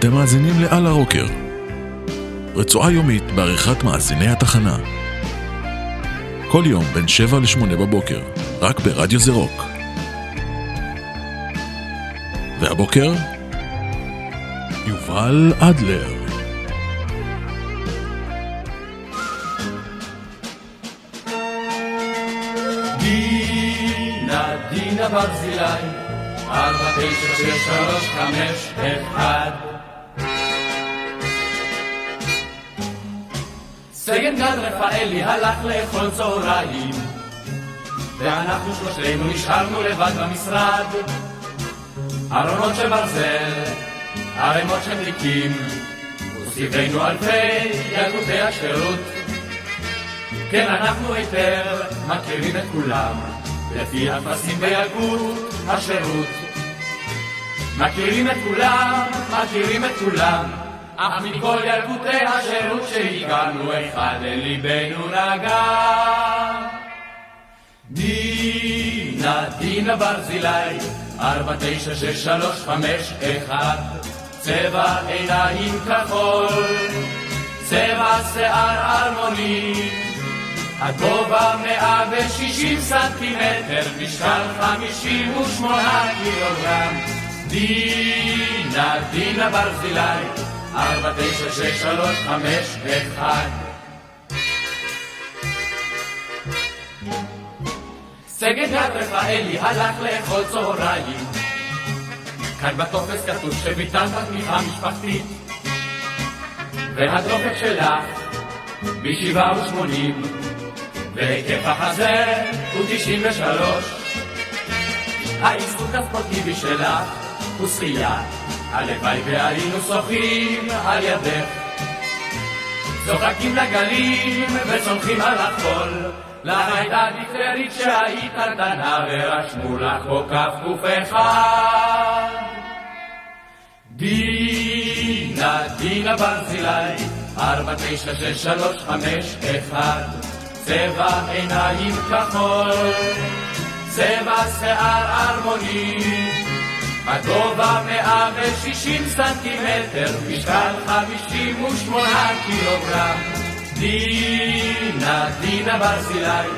אתם מאזינים ל"על הרוקר", רצועה יומית בעריכת מאזיני התחנה. כל יום בין 7 ל-8 בבוקר, רק ברדיו זה רוק. והבוקר, יובל אדלר. דינה, ברזילי, ארבע, תשע, שש, שלוש, חמש, אחד. סגן גד רפאלי הלך לאכול צהריים, ואנחנו שלושתנו נשארנו לבד במשרד. ארונות של ברזל, ערימות של תיקים, וסביבנו אלפי ילדותי השירות. כן, אנחנו היטב מכירים את כולם, לפי הטפסים בילקוט השירות. מכירים את כולם, מכירים את כולם, אך מכל ילקוטי השירות שהגענו, אחד לליבנו נגע. דינה, דינה ברזילי, ארבע, תשע, שש, שלוש, חמש, אחד, צבע עיניים כחול, צבע שיער אלמוני, הגובה 160 סנטימטר, משקל 58 קילוגרם. דינה, דינה ברזילי, ארבע, תשע, שש, שלוש, חמש, אחד. סגן יד רפאלי הלך לאכול צהריים. כאן בטופס כתוב שביטלת תמיכה משפחתית, והדופק שלך בשבעה ושמונים, והיקף החזה הוא תשעים ושלוש. העיסוק הספורטיבי שלך הוא שחייה, הלוואי והיינו שוחים על ידך. צוחקים לגלים וצומחים על החול. לך הייתה דיפטרית שהיית קטנה ורשמו לך פה כף אחד. דינה, דינה ברזילי, ארבע, תשע, שש, שלוש, חמש, אחד. צבע עיניים כחול, צבע שיער אלמוני. הגובה 160 סנטימטר, משקל 58 קילוגרם. דינה, דינה ברזילי,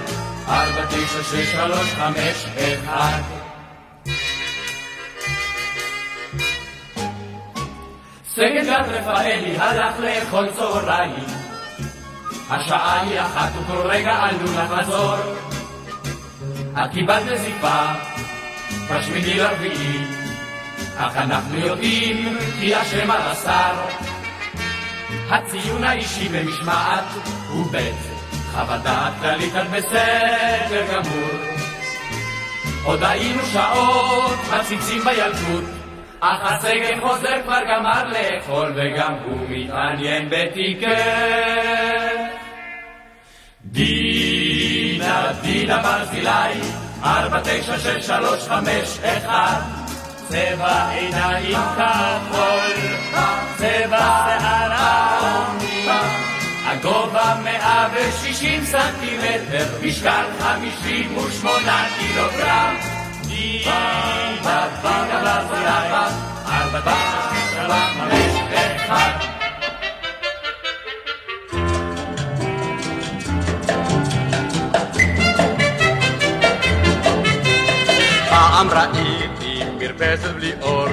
ארבע, תשע, שש, שלוש, חמש, אחד. סגן גד רפאלי הלך לאכול צהריים. השעה היא אחת וכל רגע עלול לחזור. את קיבלת נזיפה בשמיני לרביעי, אך אנחנו יודעים כי השם על השר. הציון האישי במשמעת הוא ב' חוות דעת כללית את בסדר גמור. עוד היינו שעות מציצים בילדות, אך הסגל חוזר כבר גמר לאכול וגם הוא מתעניין בתיקי. דינה, דינה ברזילי, ארבע, תשע, שש, שלוש, חמש, אחד. צבע עיניים כחול, צבע שיער העוני, הגובה 160 סנטימטר, משקל 58 קילוגרם. דינה, דינה ברזילי, ארבע, תשע, שלוש, חמש, אחד. פעם ראיתי מרפסת בלי אור,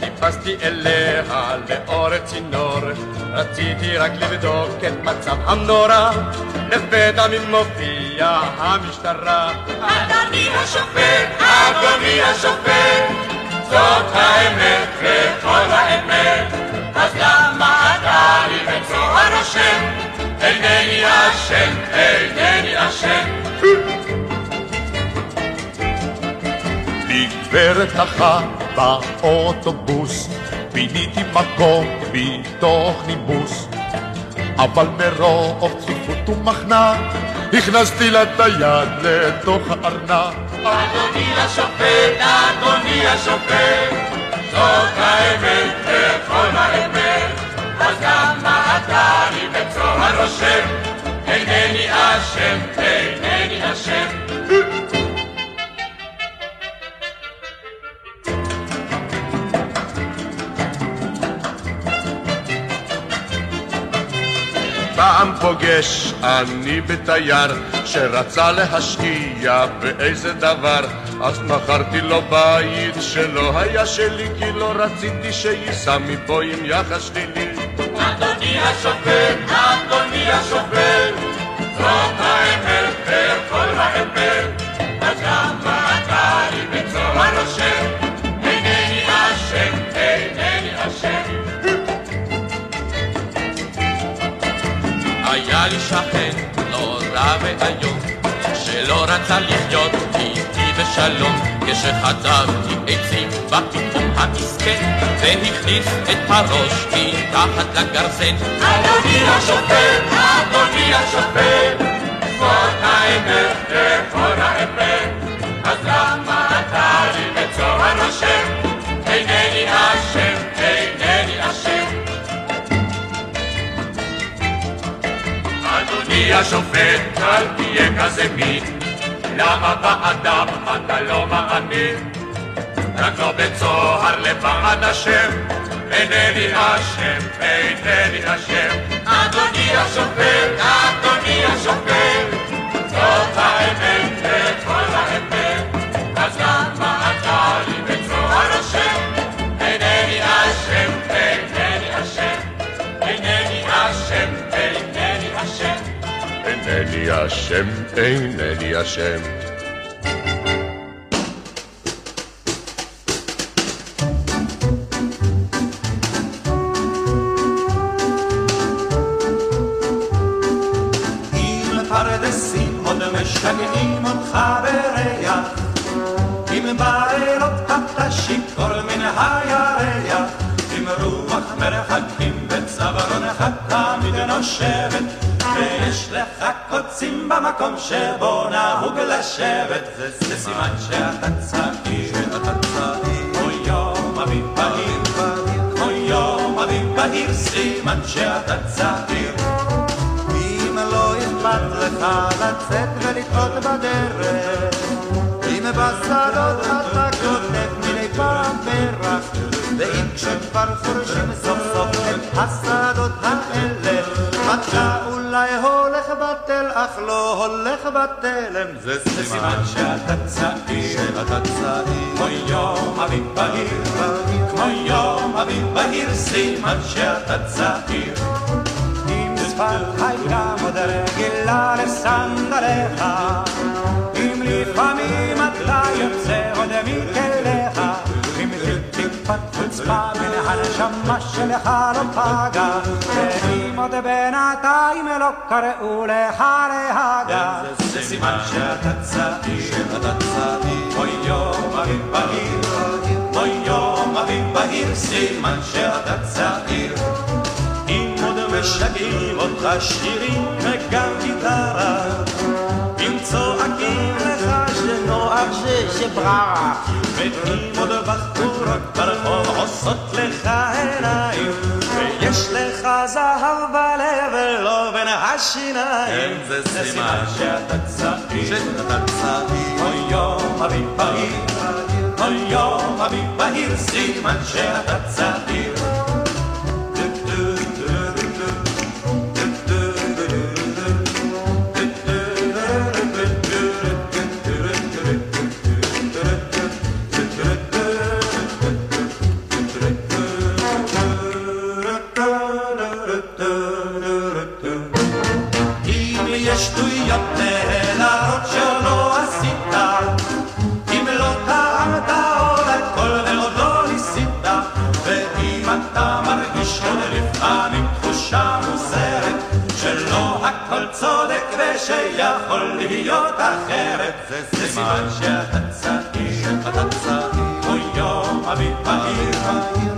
טיפסתי אליה לאורך צינור, רציתי רק לבדוק את מצב המנורה, לפתע ממופיע המשטרה. אדוני השופט, אדוני השופט, זאת האמת וכל האמת, אז למה אתה לי בצוהר השם? אינני אשם, אינני אשם. גברת נחה באוטובוס, פיניתי מקום מתוך נימוס, אבל מרוב צפיפות ומחנה, הכנסתי לה את היד לתוך הארנק. אדוני השופט, אדוני השופט, זאת האמת וכל האמת, אז למה אתה לי בצוהר רושם? אינני אשם, אינני אשם. פעם פוגש אני בתייר שרצה להשקיע באיזה דבר אז מכרתי לו בית שלא היה שלי כי לא רציתי שייסע מפה עם יחס שלילי. אדוני השופט, אדוני השופט זאת האמת האמת לי שכן נורא ואיום, שלא רצה לחיות איתי בשלום, כשחטבתי עצים בפתאום המסכן, והכניס את הראש מתחת לגרזן. אדוני השופט, אדוני השופט, זאת האמת וכל האמת, אז למה אתה לי בצוהר נושם? אדוני השופט, אל תהיה כזה מין, למה באדם אתה לא מאמין? רק לא בצוהר לבעד השם, אינני אשם, אינני אשם. אדוני השופט, אדוני השופט, זאת האמת אינני אשם, אינני אשם. משגעים אותך בריח, אם בלילות אתה שיכור מן הירח, אם רוח מרחקים בצווארונך תמיד נושבת, ויש לך קוצים במקום שבו נהוג לשבת, זה סימן שאתה צעיר, כמו יום אביב בהיר, כמו יום אביב בהיר, סימן שאתה צעיר. אם לא אכפת לך לצאת ולטעות בדרך, אם בשדות אתה כותב מדי פעם פרח, ואם כשכבר חורשים סוף סוף את השדות האלה, אתה אולי הולך בטל, אך לא הולך בתלם, זה סימן. שאתה צעיר, שאתה צעיר, כמו יום אביב בהיר, כמו יום אביב בהיר, סימן שאתה צעיר. אם שפת הייתה עוד רגילה לסנדליך, אם לפעמים אתה יוצא עוד מכליך, חוצפה מן הנשמה שלך לא פגה, ואם עוד בינתיים לא קראו לך להגה, זה סימן שאתה צעיר, שאתה צעיר, אוי יום אביב בהיר, אוי יום אביב בהיר, סימן שאתה צעיר. אם עוד משגעים אותך שירים וגם גיטרה אם צועקים לך שנוח ששבררה ואם עוד בחורות ברחוב עושות לך עיניים ויש לך זהב בלב ולא בין השיניים. זה סימן. שאתה צעיר. שאתה צעיר. אוי יום אביב בהיר. אוי יום אביב בהיר. סימן שאתה צעיר צודק ושיכול להיות אחרת, זה סימן שאתה צעיר, אתה צעיר, אוי יום אביב בהיר,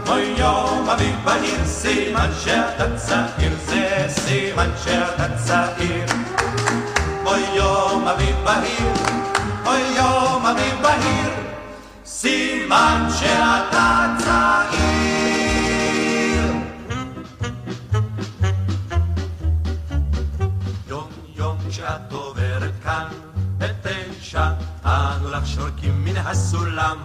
אוי יום אביב בהיר, סימן שאתה צעיר, זה סימן שאתה צעיר. אוי יום אביב בהיר, אוי יום אביב בהיר, סימן שאתה צעיר. שורקים מן הסולם.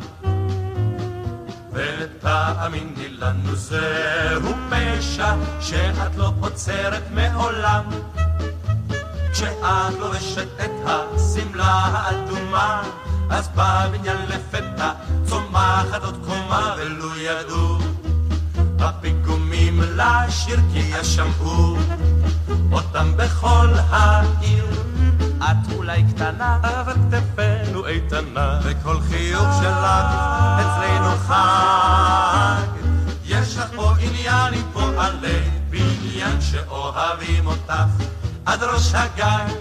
ותמיד האמיני לנו זהו פשע שאת לא עוצרת מעולם. כשאת לובשת את השמלה האדומה אז בבניין לפתע צומחת עוד קומה ולו ידעו. הפיגומים לשיר כי ישמעו אותם בכל העיר את אולי קטנה, אבל כתפינו איתנה, וכל חיוך שלך אצלנו חג. יש לך פה עניין עם פועלי בניין שאוהבים אותך עד ראש הגג.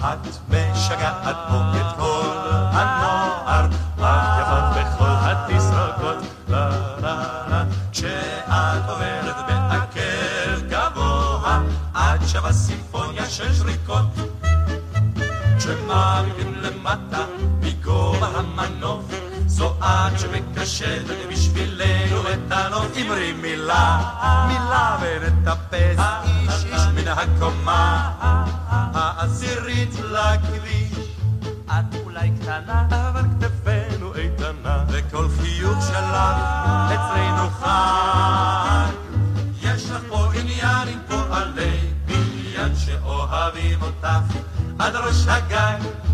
את משגעת פה זו את שמקשטת בשבילנו את הנוף. אמרי מילה, מילה ונטפס איש איש מן הקומה העשירית לכביש. את אולי קטנה, אבל כתפינו איתנה, וכל חיוך שלך אצלנו חג. יש לך פה עניין עם פועלי בניין שאוהבים אותך עד ראש הגג.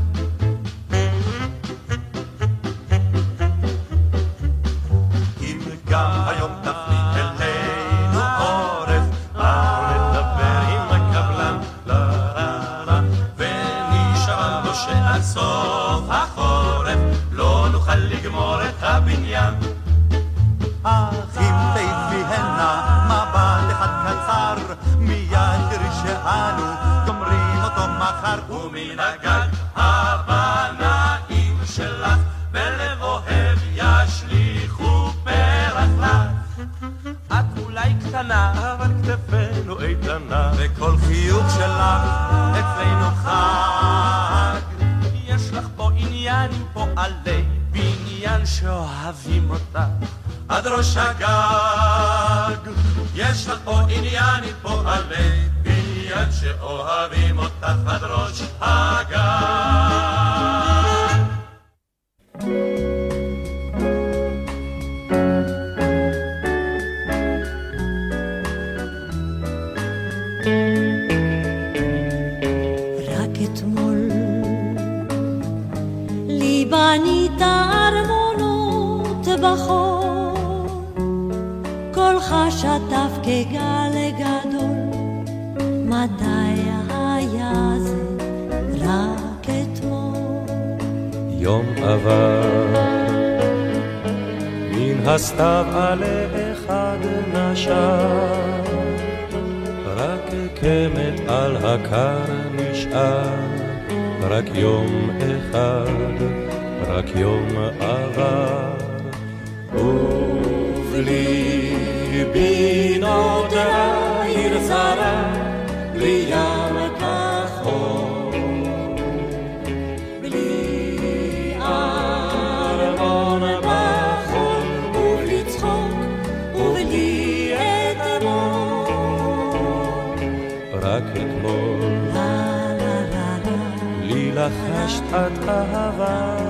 שאוהבים אותך עד ראש הגג. יש לך פה עניין עם פועלי בניין שאוהבים אותך עד ראש הגג. ובליבי נודע עיר זרה, בלי ים כחול. בלי ארמון בחול, ובלי צחוק, ובלי אתמול. רק אתמול לי לחשת את אהבה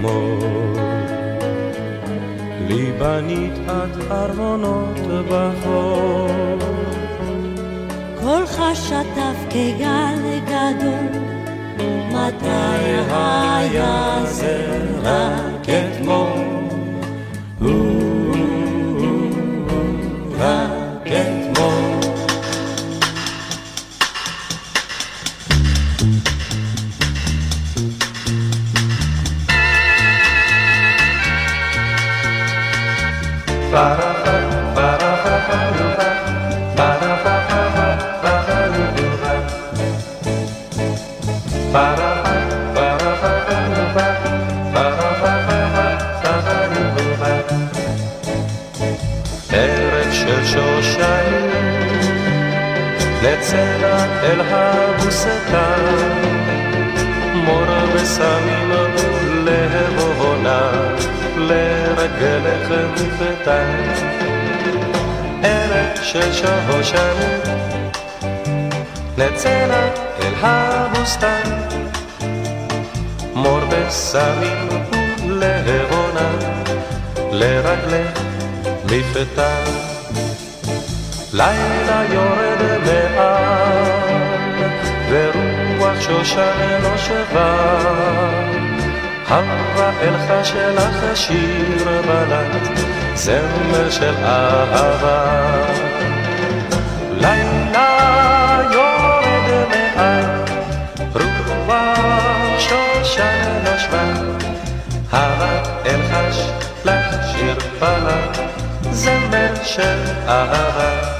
אתמול לי בנית את ארמונות בחול קולך שטף כגל גדול מתי היה זה? רק אתמול נצא אל הבוסתן, מור וסמים להבונה, לרגלך מפתן. ערב של שושנים, נצא אל הבוסתן, מור וסמים להבונה, לרגלך מפתן. לילה יורד מעל, ורוח שושן נושבה. הרפאל שלך שיר בלט, זמר של אהבה. לילה יורד מעל, רוח שושן נושבה. הרפאל חש לך שיר בלט, זמר של אהבה.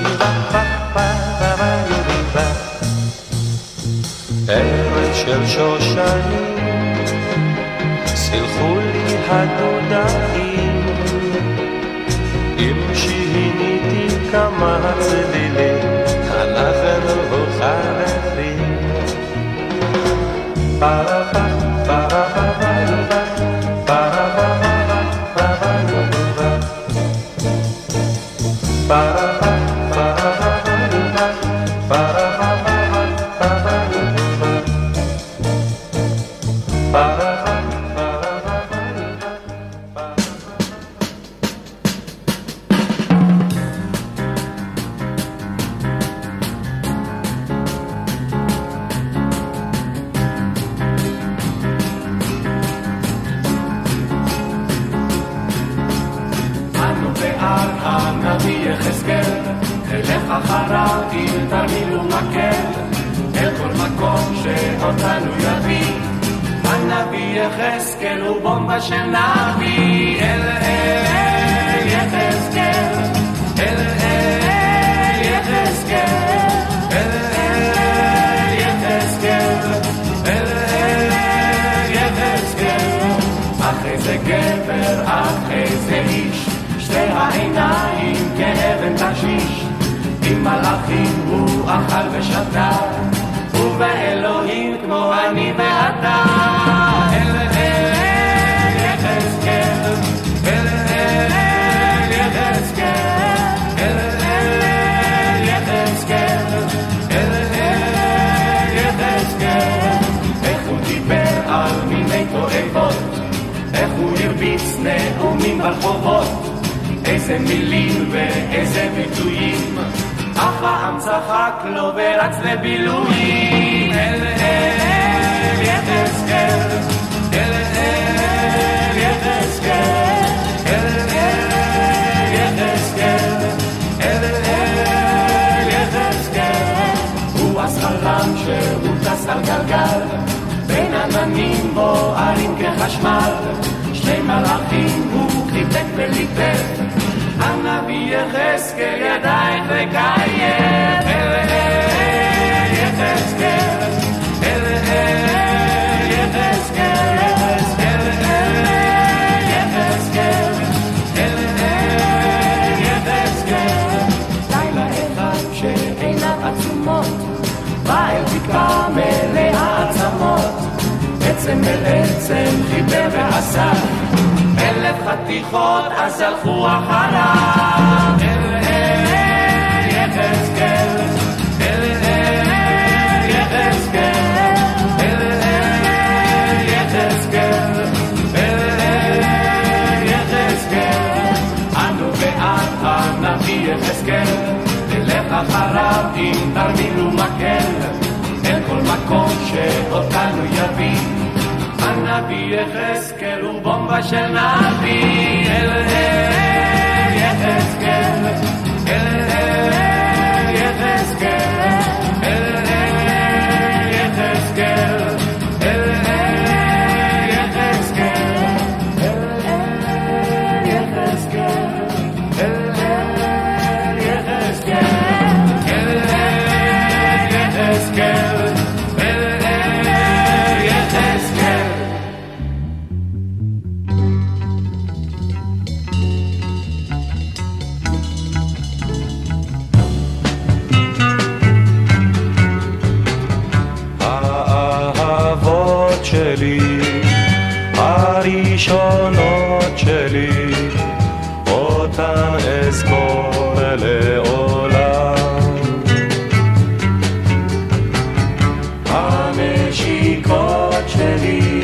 של שושנים, סלחו לי הדודאים, אם שיניתי כמה צלילים, אנחנו חלפים. פרה פה פרה פה כחשמל, שני מלאכים הוא חיבק וליטף, הנביא יחזקאל ידיים לקיים, עצם אל עצם חיבר ועשה, אלף חתיכות אז הלכו אחריו. אל אל יחזקאל, אל אל יחזקאל, אל אל יחזקאל, אל אל יחזקאל. אנו בעד הנביא יחזקאל, נלך אחריו עם תרמיל ומקל, אל כל מקום שאותנו יביא. הנביא יחזקאל הוא בומבה של נביא. אל יחזקאל. cieli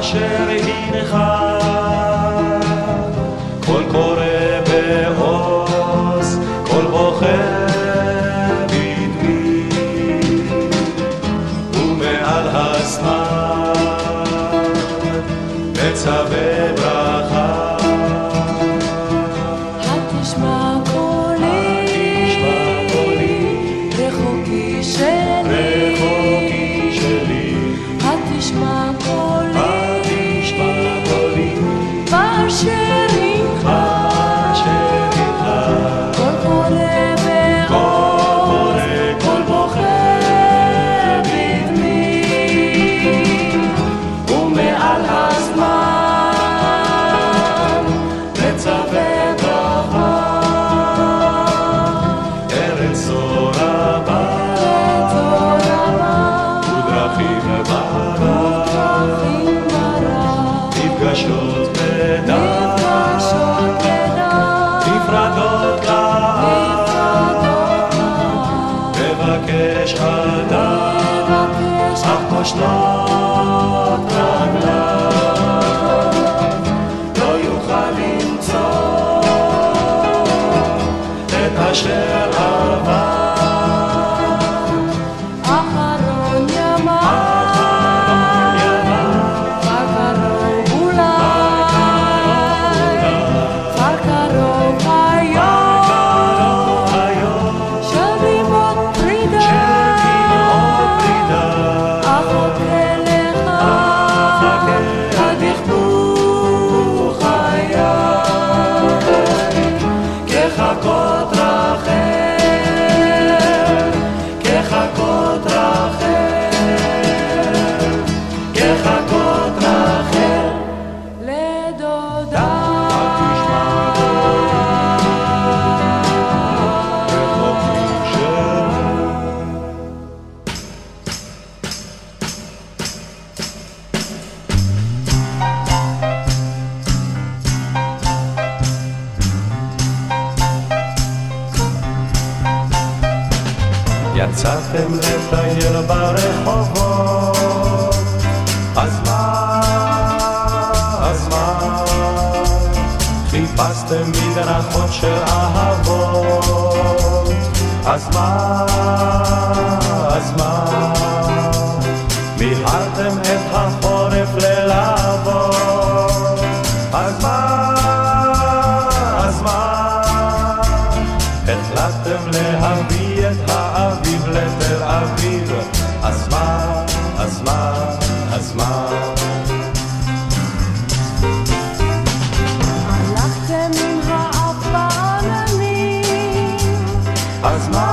אשר הכינך, כל קורא בעוז, כל בוחר בדמי, ומעל הזמן מצווה מבקש חדש, אך בשלב מה, אז מה? מיהרתם את החורף ללעבור. אז מה, אז מה? החלטתם להביא את האביב לתל אביב. אז מה, אז מה, אז מה? אז מה?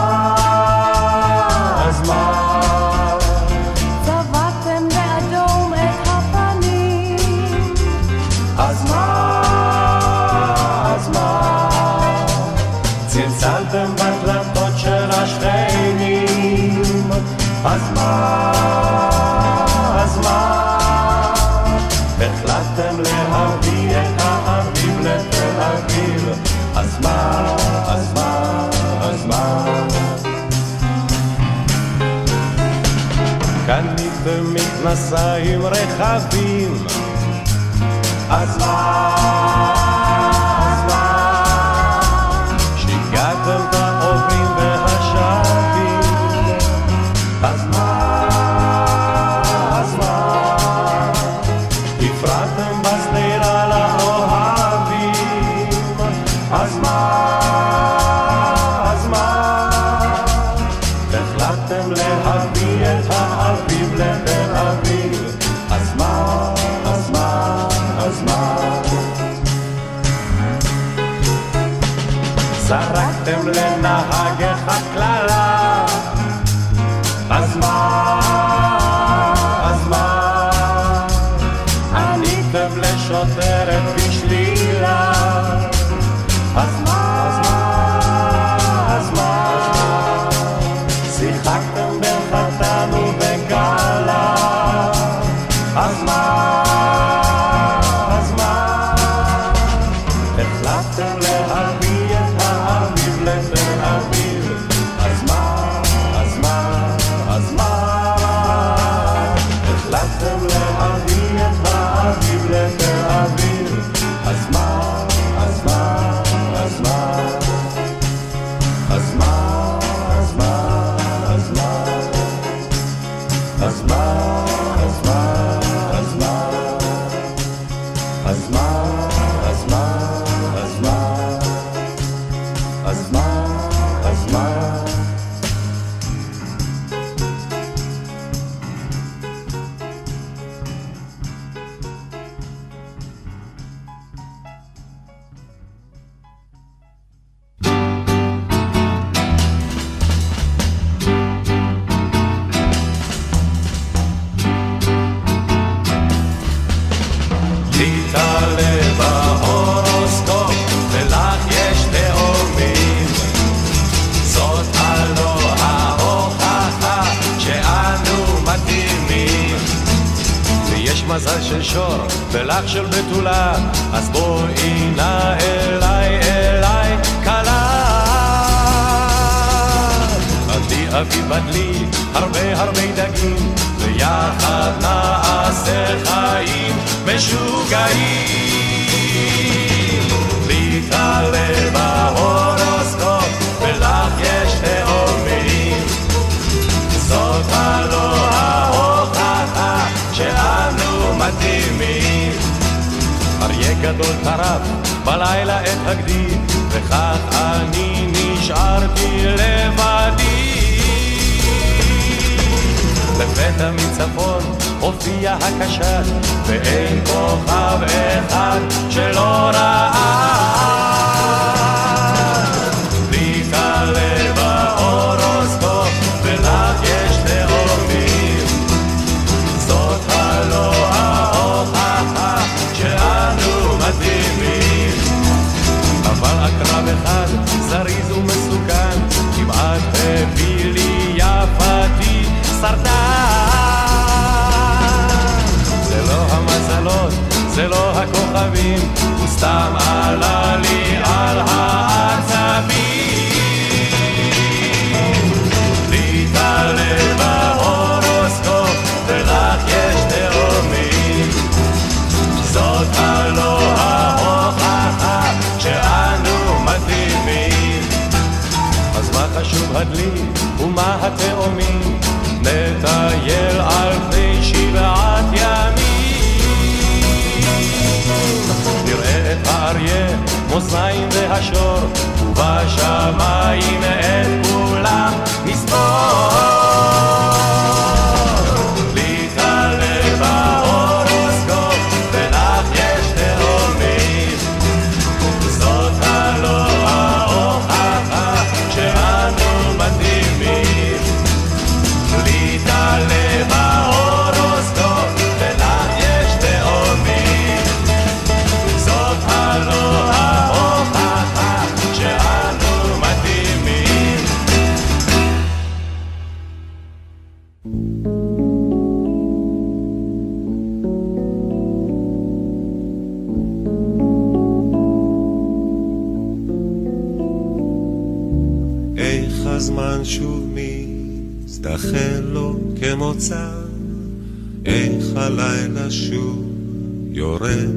I've been. הכוכבים, הוא עלה לי על העצבים. להתעלם בהורוסקופ, ולך יש תאומים. זאת הלא ההוכחה שאנו מתאימים. אז מה חשוב הדלי ומה התאומים? מאזניים והשור, ובשמיים את כולם נספור.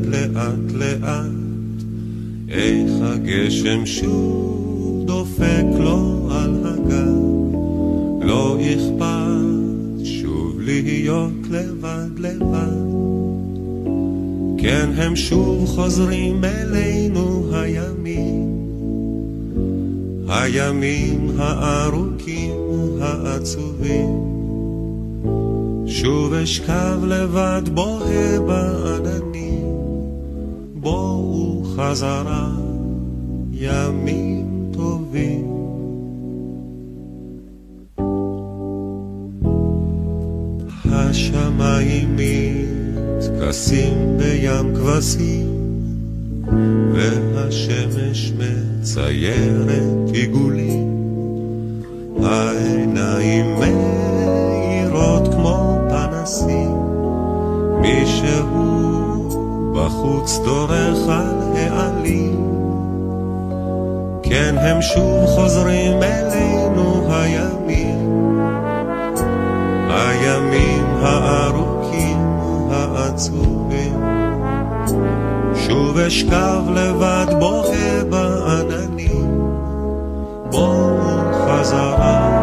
לאט לאט, איך הגשם שוב דופק לו על הגב, לא אכפת שוב להיות לבד לבד. כן, הם שוב חוזרים אלינו הימים. הימים הארוכים העצובים שוב אשכב לבד בוהה בעננים בואו חזרה ימים טובים. השמיים מתכסים בים כבשים והשמש מציירת עיגולים, העיניים בחוץ דורך על העלים, כן הם שוב חוזרים אלינו הימים, הימים הארוכים העצובים. שוב אשכב לבד בוהה בעננים, בואו חזרה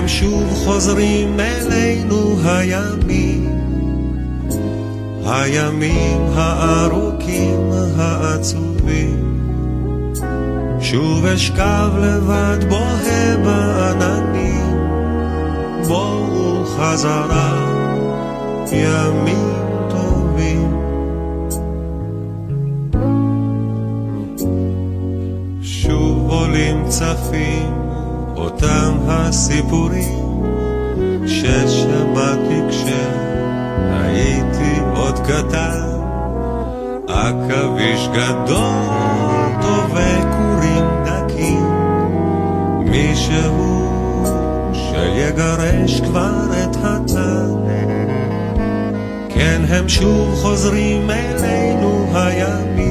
הם שוב חוזרים אלינו הימים, הימים הארוכים העצובים. שוב אשכב לבד בוהה בעננים, בואו חזרה ימים טובים. שוב עולים צפים אותם הסיפורים ששמעתי כשהייתי עוד קטן. עכביש גדול טובה כורים דקים, מישהו שיגרש כבר את התן. כן, הם שוב חוזרים אלינו הימים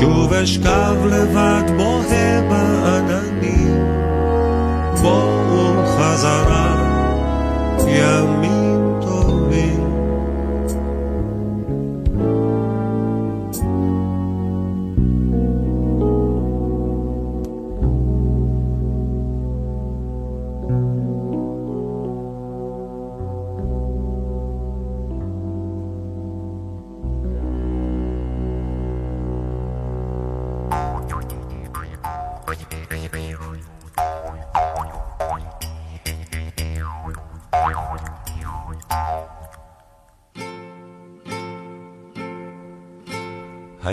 שוב אשכב לבד בוהה בעננים, בואו חזרה ימים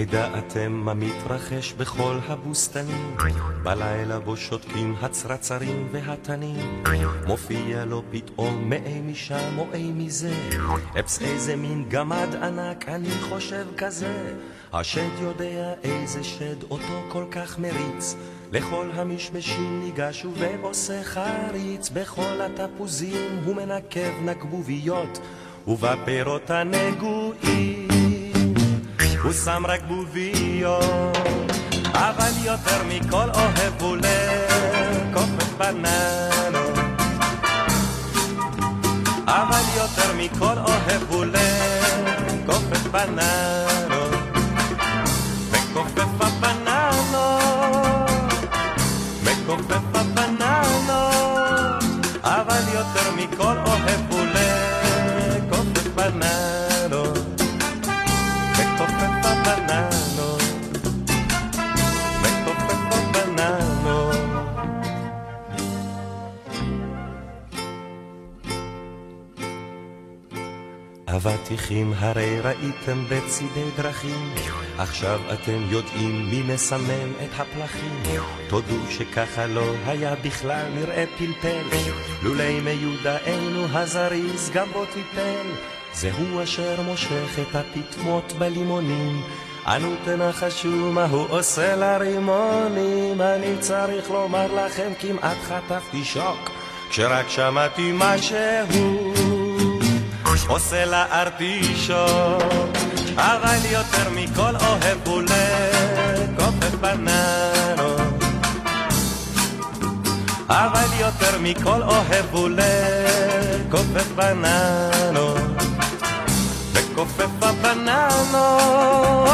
הידעתם מה מתרחש בכל הבוסתנים? בלילה בו שותקים הצרצרים והתנים. מופיע לו פתאום מאי משם או אי מזה. אפס איזה מין גמד ענק, אני חושב כזה. השד יודע איזה שד אותו כל כך מריץ. לכל המשמשים ניגש ועושה חריץ. בכל התפוזים הוא מנקב נקבוביות, ובפירות הנגועים. הוא שם רק בוביות, אבל יותר מכל אוהב הוא לקופת בננות. אבל יותר מכל אוהב הוא לקופת בננות. אבטיחים הרי ראיתם בצידי דרכים, עכשיו אתם יודעים מי מסמן את הפלחים. תודו שככה לא היה בכלל נראה פלפל, לולי מיודענו הזריז גם בו טיפל. זהו אשר מושך את הפטמות בלימונים, אנו תנחשו מה הוא עושה לרימונים. אני צריך לומר לכם כמעט חטפתי שוק, כשרק שמעתי מה שהוא. עושה לארטישוק, אבל יותר מכל אוהב הוא לקופף בננות. אבל יותר מכל אוהב הוא לקופף בננות. וכופף הבננות,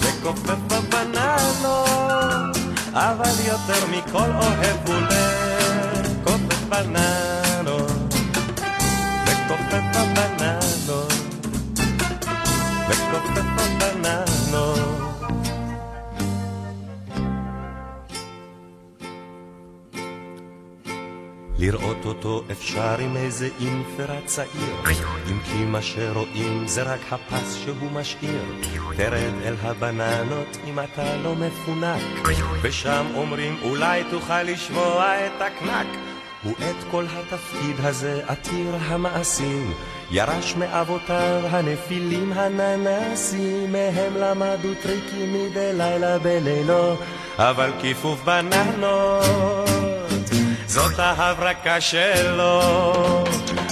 וכופף הבננות, אבל יותר מכל אוהב הוא לקופף בננות. מכופף הבננות, מכופף הבננות. לראות אותו אפשר עם איזה אינפרה צעיר, אם כי מה שרואים זה רק הפס שהוא משאיר. תרד אל הבננות אם אתה לא מפונק, ושם אומרים אולי תוכל לשמוע את הקנק. ואת כל התפקיד הזה עתיר המעשים, ירש מאבותיו הנפילים הננסים, מהם למדו טריקים מדי לילה בלילו, אבל כיפוף בננות, זאת ההברקה שלו,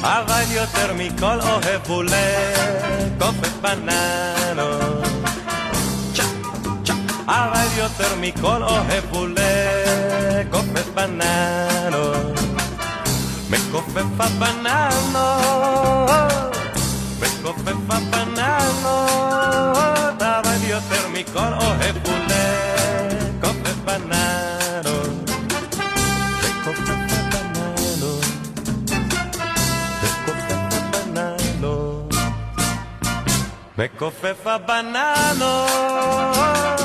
אבל יותר מכל אוהב הוא לקופף בננות. אבל יותר מכל אוהב הוא לקופף בננות. מכופף הבננות, מכופף הבננות, אבל יותר מכל אוהב הוא לקופף בננות. מכופף הבננות, מכופף הבננות, מכופף הבננות, מכופף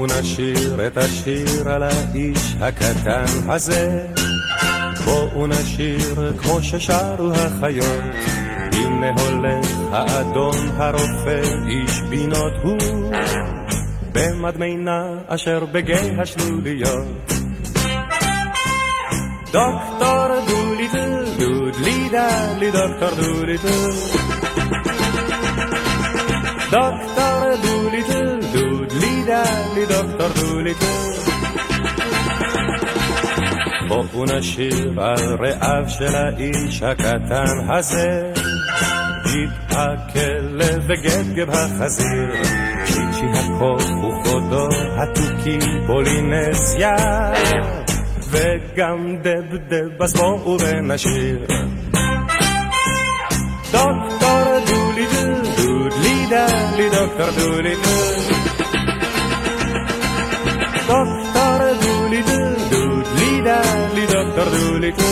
בואו נשיר את השיר על האיש הקטן הזה. בואו נשיר כמו ששרו החיות. הנה הולך האדון הרופא, איש בינות הוא, במדמנה אשר בגיא השלוליות. דוקטור דוליטל, דודלי דלי דוקטור דוליטל. דוקטור דוליטל, דודלי דלי דוקטור דוליטל. בואו נשיר על רעיו של האיש הקטן הזה. ג'יפ הכלב וגבגב החזיר, צ'יצ'י הקוף וחודו התוכי פולינזיה, וגם דבדב אז בואו ונשיר. דוקטור דולידל, דודלי דלי דוקטור דולידל. דוקטור דולידל.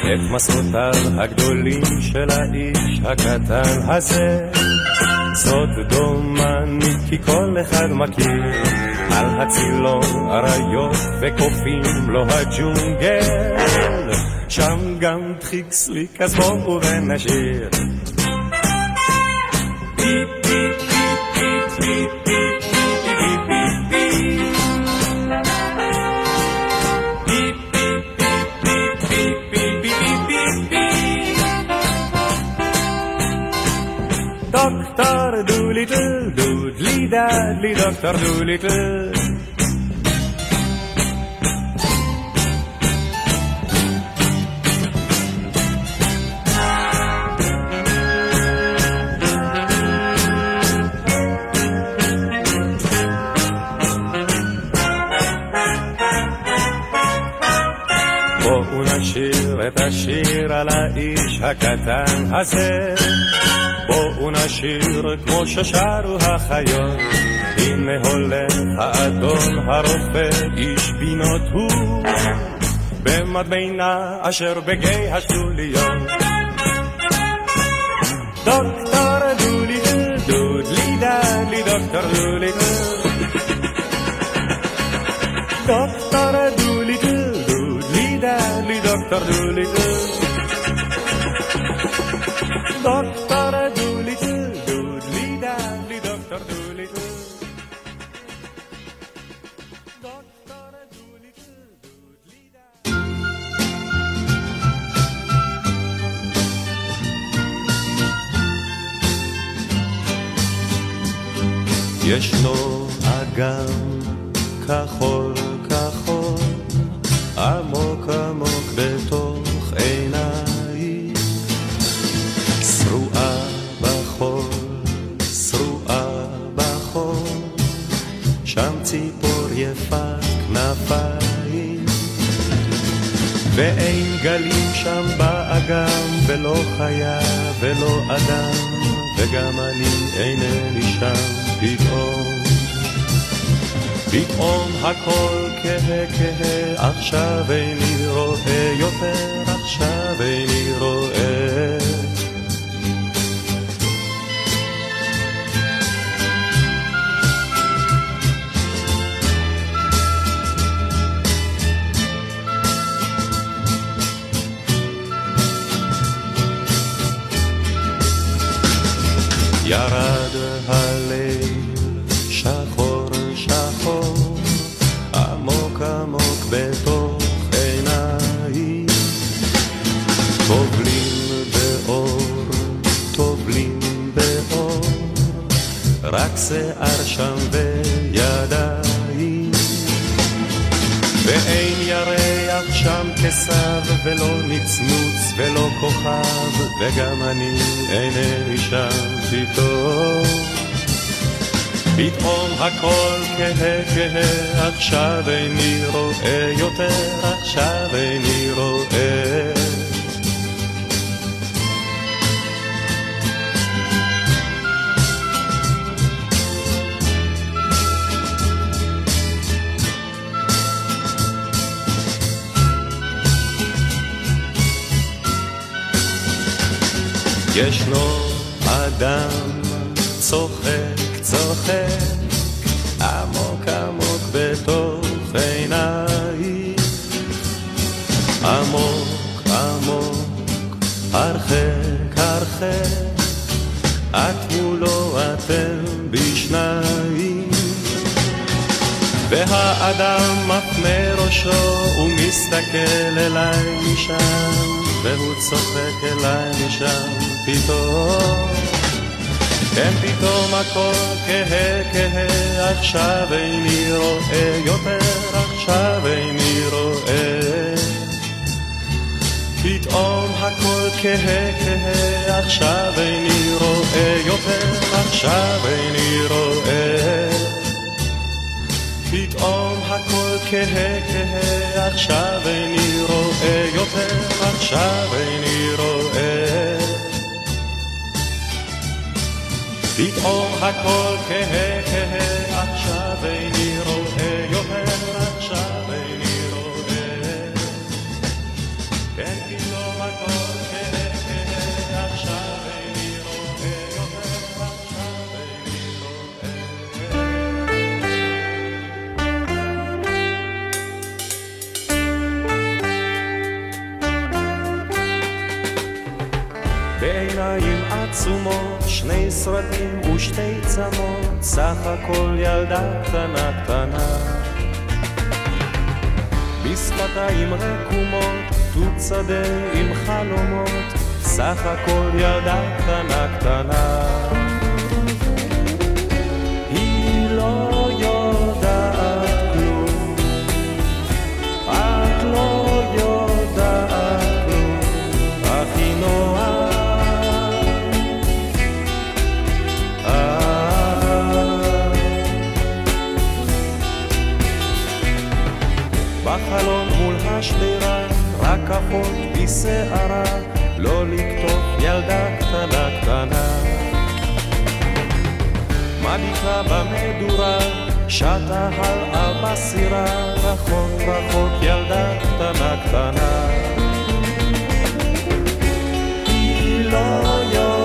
את מסעותיו הגדולים של האיש הקטן הזה. סוד דומני כי כל אחד מכיר. על הצילון אריות וקופים לו הג'ונגל. שם גם דחיק סליק אז בואו ונשיר דוקטור דודלי דדלי דוקטור דוליטל. בואו נשיר את השיר על האיש הקטן הזה. בואו נשיר כמו ששרו החיות. הנה הולך האדון הרופא, איש בינות הוא, במדמנה אשר בגיא השלוליות. דוקטור דולידל, דודלי דלי דוקטור דולידל. דוקטור דולידל, דודלי דלי דוקטור דולידל. דוקטור אגם כחול כחול עמוק עמוק בתוך עיניי. שרועה בחול, שרועה בחול שם ציפור יפת כנפיים. ואין גלים שם באגם ולא חיה ולא אדם וגם אני אינני שם פתאום פתאום הכל כהה כהה עכשיו איני רואה יותר עכשיו איני רואה הכל כהה כהה עכשיו איני רואה יותר עכשיו איני רואה. ישנו אדם צוחק צוחק הרחק את מולו אתם בשניים. והאדם מפנה ראשו ומסתכל אליי משם והוא צוחק אליי משם פתאום. כן פתאום הכל כהה כהה עכשיו איני רואה יותר עכשיו איני כהה כהה עכשיו איני רואה יותר עכשיו איני רואה פתאום הכל כהה כהה, עכשיו איני רואה יותר, עכשיו איני רואה. פתאום הכל כהה כהה, עכשיו איני עצומות, שני סרטים ושתי צמות, סך הכל ילדה קטנה קטנה. בשפתיים רקומות, תות שדה עם חלומות, סך הכל ילדה קטנה קטנה. היא לא רק אחות בשערה, לא לקטוף ילדה קטנה קטנה. מביטה במדורה, שטה הלאה בסירה, רחוק רחוק ילדה קטנה קטנה. היא לא יודעת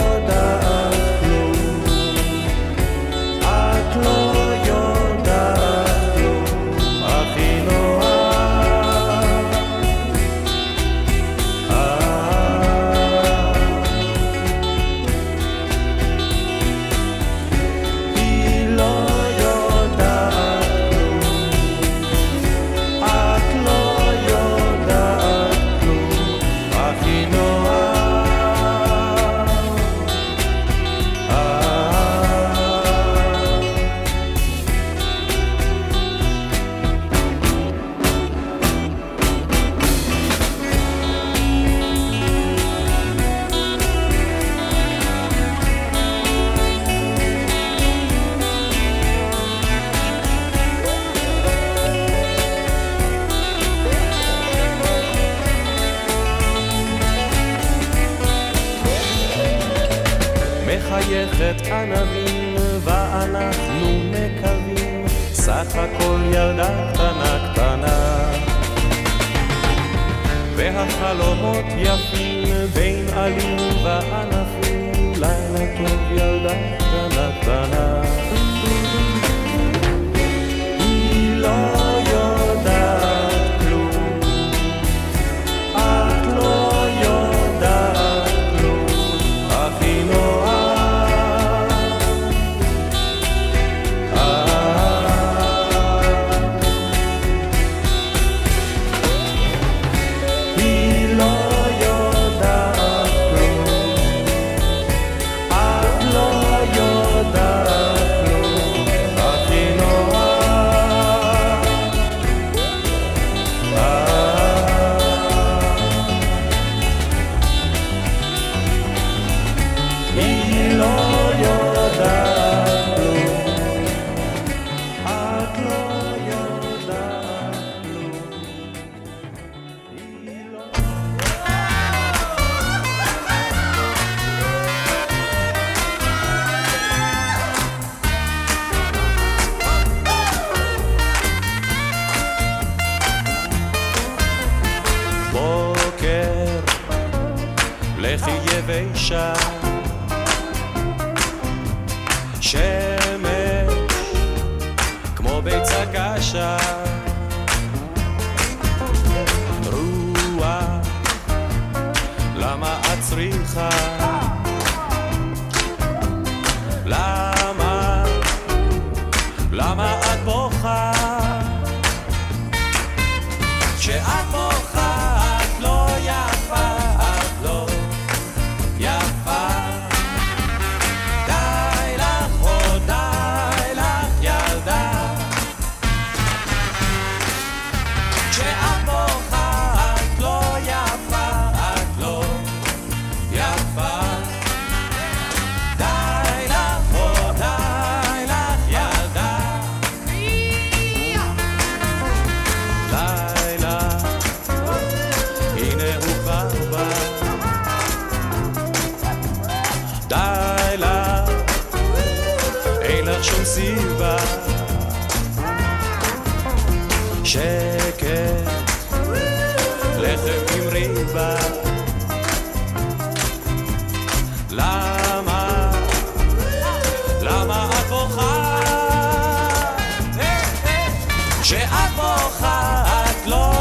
כשאת בוכה את לא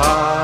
Ah.